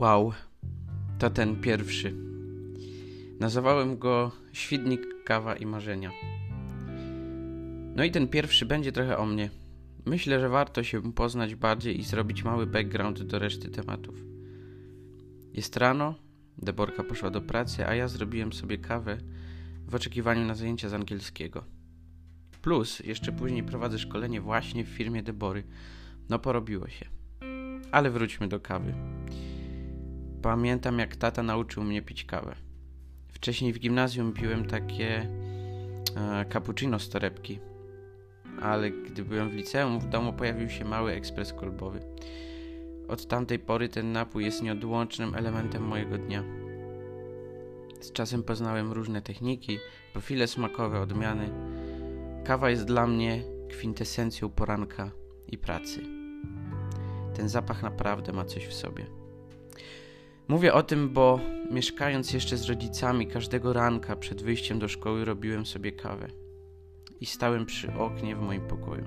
Wow, to ten pierwszy. Nazwałem go Świdnik, Kawa i Marzenia. No i ten pierwszy będzie trochę o mnie. Myślę, że warto się poznać bardziej i zrobić mały background do reszty tematów. Jest rano, Deborka poszła do pracy, a ja zrobiłem sobie kawę w oczekiwaniu na zajęcia z angielskiego. Plus, jeszcze później prowadzę szkolenie właśnie w firmie Debory. No porobiło się. Ale wróćmy do kawy. Pamiętam, jak tata nauczył mnie pić kawę. Wcześniej w gimnazjum piłem takie e, cappuccino z torebki, ale gdy byłem w liceum, w domu pojawił się mały ekspres kolbowy. Od tamtej pory ten napój jest nieodłącznym elementem mojego dnia. Z czasem poznałem różne techniki, profile smakowe, odmiany. Kawa jest dla mnie kwintesencją poranka i pracy. Ten zapach naprawdę ma coś w sobie. Mówię o tym, bo mieszkając jeszcze z rodzicami, każdego ranka przed wyjściem do szkoły robiłem sobie kawę i stałem przy oknie w moim pokoju.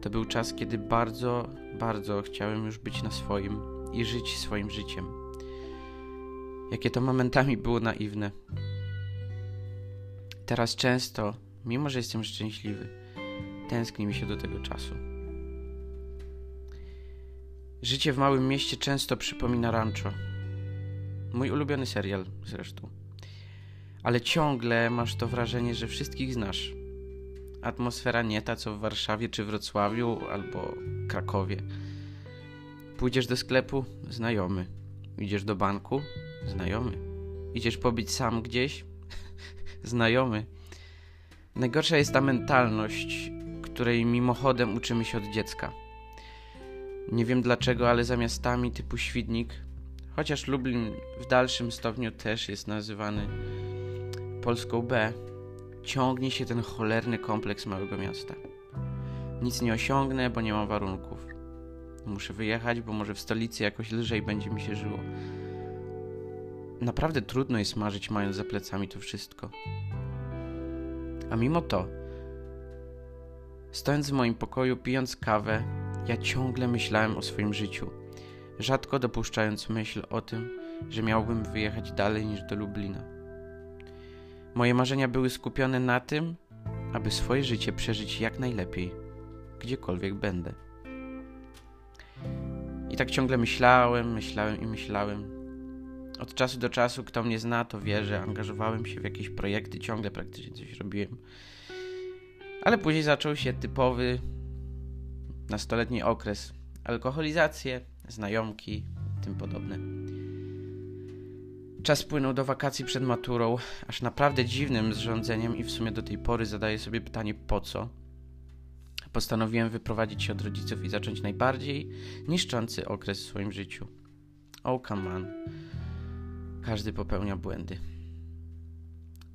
To był czas, kiedy bardzo, bardzo chciałem już być na swoim i żyć swoim życiem. Jakie to momentami było naiwne. Teraz często, mimo że jestem szczęśliwy, tęskni mi się do tego czasu. Życie w małym mieście często przypomina rancho. Mój ulubiony serial zresztą. Ale ciągle masz to wrażenie, że wszystkich znasz. Atmosfera nie ta co w Warszawie czy Wrocławiu albo Krakowie. Pójdziesz do sklepu? Znajomy. Idziesz do banku? Znajomy. Idziesz pobić sam gdzieś? Znajomy. Najgorsza jest ta mentalność, której mimochodem uczymy się od dziecka. Nie wiem dlaczego, ale za miastami typu Świdnik, chociaż Lublin w dalszym stopniu też jest nazywany Polską B, ciągnie się ten cholerny kompleks małego miasta. Nic nie osiągnę, bo nie mam warunków. Muszę wyjechać, bo może w stolicy jakoś lżej będzie mi się żyło. Naprawdę trudno jest marzyć, mając za plecami to wszystko. A mimo to, stojąc w moim pokoju, pijąc kawę, ja ciągle myślałem o swoim życiu, rzadko dopuszczając myśl o tym, że miałbym wyjechać dalej niż do Lublina. Moje marzenia były skupione na tym, aby swoje życie przeżyć jak najlepiej, gdziekolwiek będę. I tak ciągle myślałem, myślałem i myślałem. Od czasu do czasu, kto mnie zna, to wie, że angażowałem się w jakieś projekty, ciągle praktycznie coś robiłem. Ale później zaczął się typowy nastoletni okres, alkoholizację, znajomki i tym podobne. Czas płynął do wakacji przed maturą, aż naprawdę dziwnym zrządzeniem i w sumie do tej pory zadaję sobie pytanie po co. Postanowiłem wyprowadzić się od rodziców i zacząć najbardziej niszczący okres w swoim życiu. Oh come on. Każdy popełnia błędy.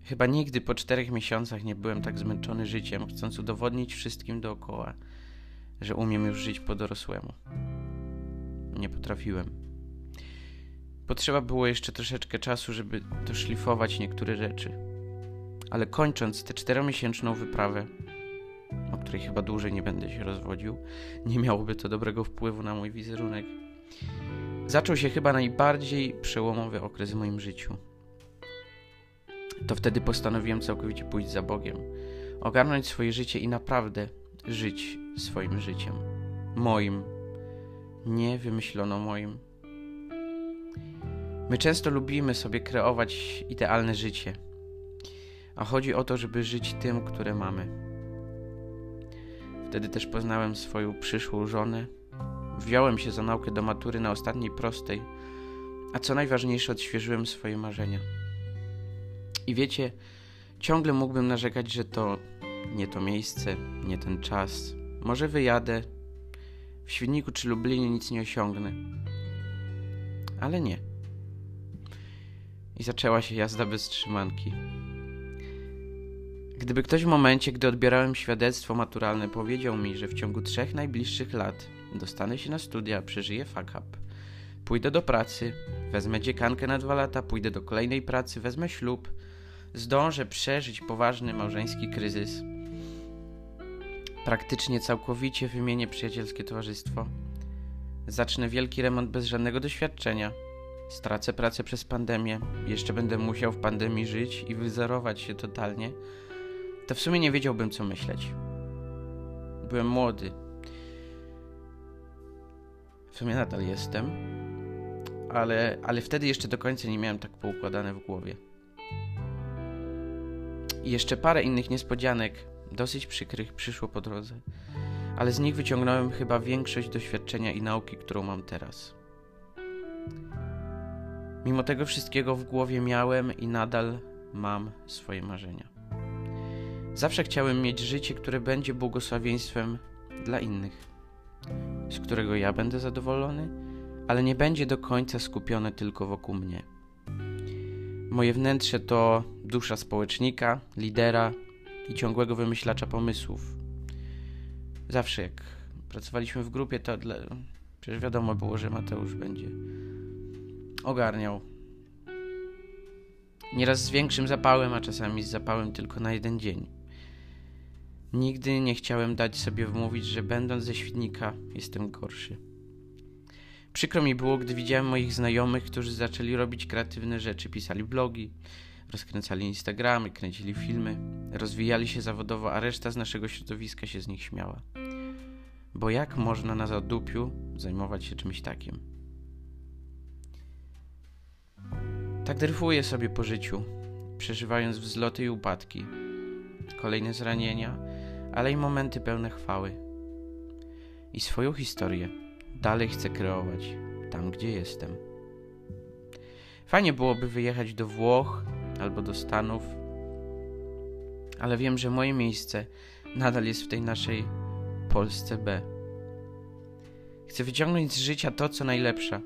Chyba nigdy po czterech miesiącach nie byłem tak zmęczony życiem, chcąc udowodnić wszystkim dookoła, że umiem już żyć po dorosłemu. Nie potrafiłem. Potrzeba było jeszcze troszeczkę czasu, żeby doszlifować niektóre rzeczy. Ale kończąc tę czteromiesięczną wyprawę, o której chyba dłużej nie będę się rozwodził, nie miałoby to dobrego wpływu na mój wizerunek. Zaczął się chyba najbardziej przełomowy okres w moim życiu. To wtedy postanowiłem całkowicie pójść za Bogiem, ogarnąć swoje życie i naprawdę żyć swoim życiem. Moim, nie wymyślono moim. My często lubimy sobie kreować idealne życie, a chodzi o to, żeby żyć tym, które mamy. Wtedy też poznałem swoją przyszłą żonę. Wziąłem się za naukę do matury na ostatniej prostej, a co najważniejsze, odświeżyłem swoje marzenia. I wiecie, ciągle mógłbym narzekać, że to nie to miejsce, nie ten czas. Może wyjadę. W Świdniku czy Lublinie nic nie osiągnę. Ale nie. I zaczęła się jazda bez trzymanki. Gdyby ktoś w momencie, gdy odbierałem świadectwo maturalne, powiedział mi, że w ciągu trzech najbliższych lat dostanę się na studia, przeżyję fuck up, pójdę do pracy, wezmę dziekankę na dwa lata, pójdę do kolejnej pracy, wezmę ślub, zdążę przeżyć poważny małżeński kryzys, praktycznie całkowicie wymienię przyjacielskie towarzystwo, Zacznę wielki remont bez żadnego doświadczenia. Stracę pracę przez pandemię, jeszcze będę musiał w pandemii żyć i wyzerować się totalnie. To w sumie nie wiedziałbym, co myśleć. Byłem młody. W sumie nadal jestem, ale, ale wtedy jeszcze do końca nie miałem tak poukładane w głowie. I jeszcze parę innych niespodzianek, dosyć przykrych, przyszło po drodze, ale z nich wyciągnąłem chyba większość doświadczenia i nauki, którą mam teraz. Mimo tego wszystkiego w głowie miałem i nadal mam swoje marzenia. Zawsze chciałem mieć życie, które będzie błogosławieństwem dla innych, z którego ja będę zadowolony, ale nie będzie do końca skupione tylko wokół mnie. Moje wnętrze to dusza społecznika, lidera i ciągłego wymyślacza pomysłów. Zawsze jak pracowaliśmy w grupie, to dla... przecież wiadomo było, że Mateusz będzie ogarniał. Nieraz z większym zapałem, a czasami z zapałem tylko na jeden dzień. Nigdy nie chciałem dać sobie wmówić, że będąc ze świdnika jestem gorszy. Przykro mi było, gdy widziałem moich znajomych, którzy zaczęli robić kreatywne rzeczy, pisali blogi, rozkręcali Instagramy, kręcili filmy, rozwijali się zawodowo, a reszta z naszego środowiska się z nich śmiała. Bo jak można na zadupiu zajmować się czymś takim? Tak dryfuję sobie po życiu, przeżywając wzloty i upadki, kolejne zranienia, ale i momenty pełne chwały. I swoją historię dalej chcę kreować tam, gdzie jestem. Fajnie byłoby wyjechać do Włoch albo do Stanów, ale wiem, że moje miejsce nadal jest w tej naszej Polsce B. Chcę wyciągnąć z życia to, co najlepsze.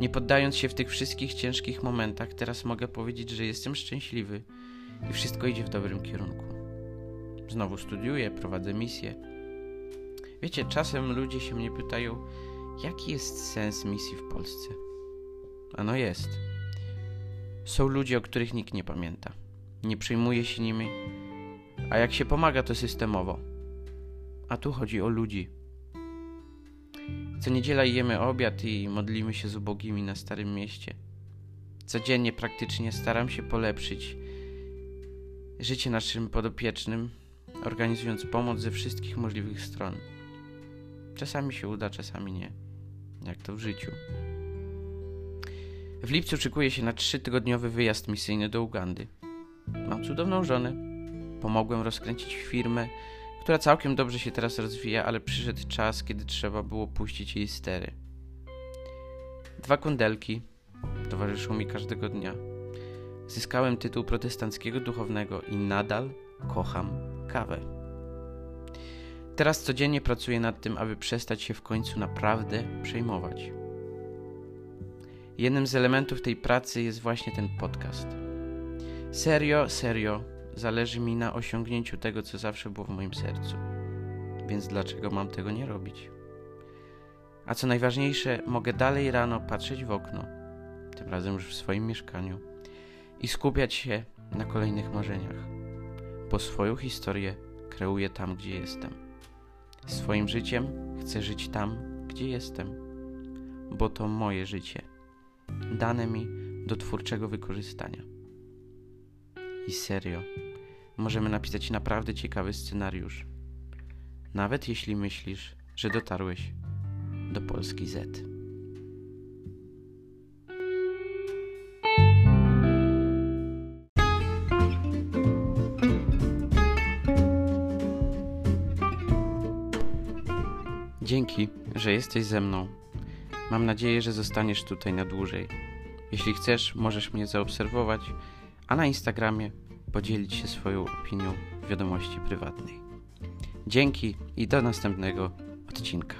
Nie poddając się w tych wszystkich ciężkich momentach, teraz mogę powiedzieć, że jestem szczęśliwy i wszystko idzie w dobrym kierunku. Znowu studiuję, prowadzę misję. Wiecie, czasem ludzie się mnie pytają, jaki jest sens misji w Polsce? Ano jest. Są ludzie, o których nikt nie pamięta. Nie przejmuje się nimi, a jak się pomaga, to systemowo. A tu chodzi o ludzi. Co niedziela jemy obiad i modlimy się z ubogimi na Starym Mieście. Codziennie praktycznie staram się polepszyć życie naszym podopiecznym, organizując pomoc ze wszystkich możliwych stron. Czasami się uda, czasami nie. Jak to w życiu. W lipcu szykuje się na trzytygodniowy wyjazd misyjny do Ugandy. Mam cudowną żonę. Pomogłem rozkręcić firmę, która całkiem dobrze się teraz rozwija, ale przyszedł czas, kiedy trzeba było puścić jej stery. Dwa kundelki towarzyszą mi każdego dnia. Zyskałem tytuł protestanckiego duchownego i nadal kocham kawę. Teraz codziennie pracuję nad tym, aby przestać się w końcu naprawdę przejmować. Jednym z elementów tej pracy jest właśnie ten podcast. Serio, serio, zależy mi na osiągnięciu tego, co zawsze było w moim sercu. Więc dlaczego mam tego nie robić? A co najważniejsze, mogę dalej rano patrzeć w okno, tym razem już w swoim mieszkaniu, i skupiać się na kolejnych marzeniach, bo swoją historię kreuję tam, gdzie jestem. Swoim życiem chcę żyć tam, gdzie jestem, bo to moje życie, dane mi do twórczego wykorzystania. I serio, możemy napisać naprawdę ciekawy scenariusz, nawet jeśli myślisz, że dotarłeś do Polski Z. Dzięki, że jesteś ze mną. Mam nadzieję, że zostaniesz tutaj na dłużej. Jeśli chcesz, możesz mnie zaobserwować, a na Instagramie podzielić się swoją opinią w wiadomości prywatnej. Dzięki i do następnego odcinka.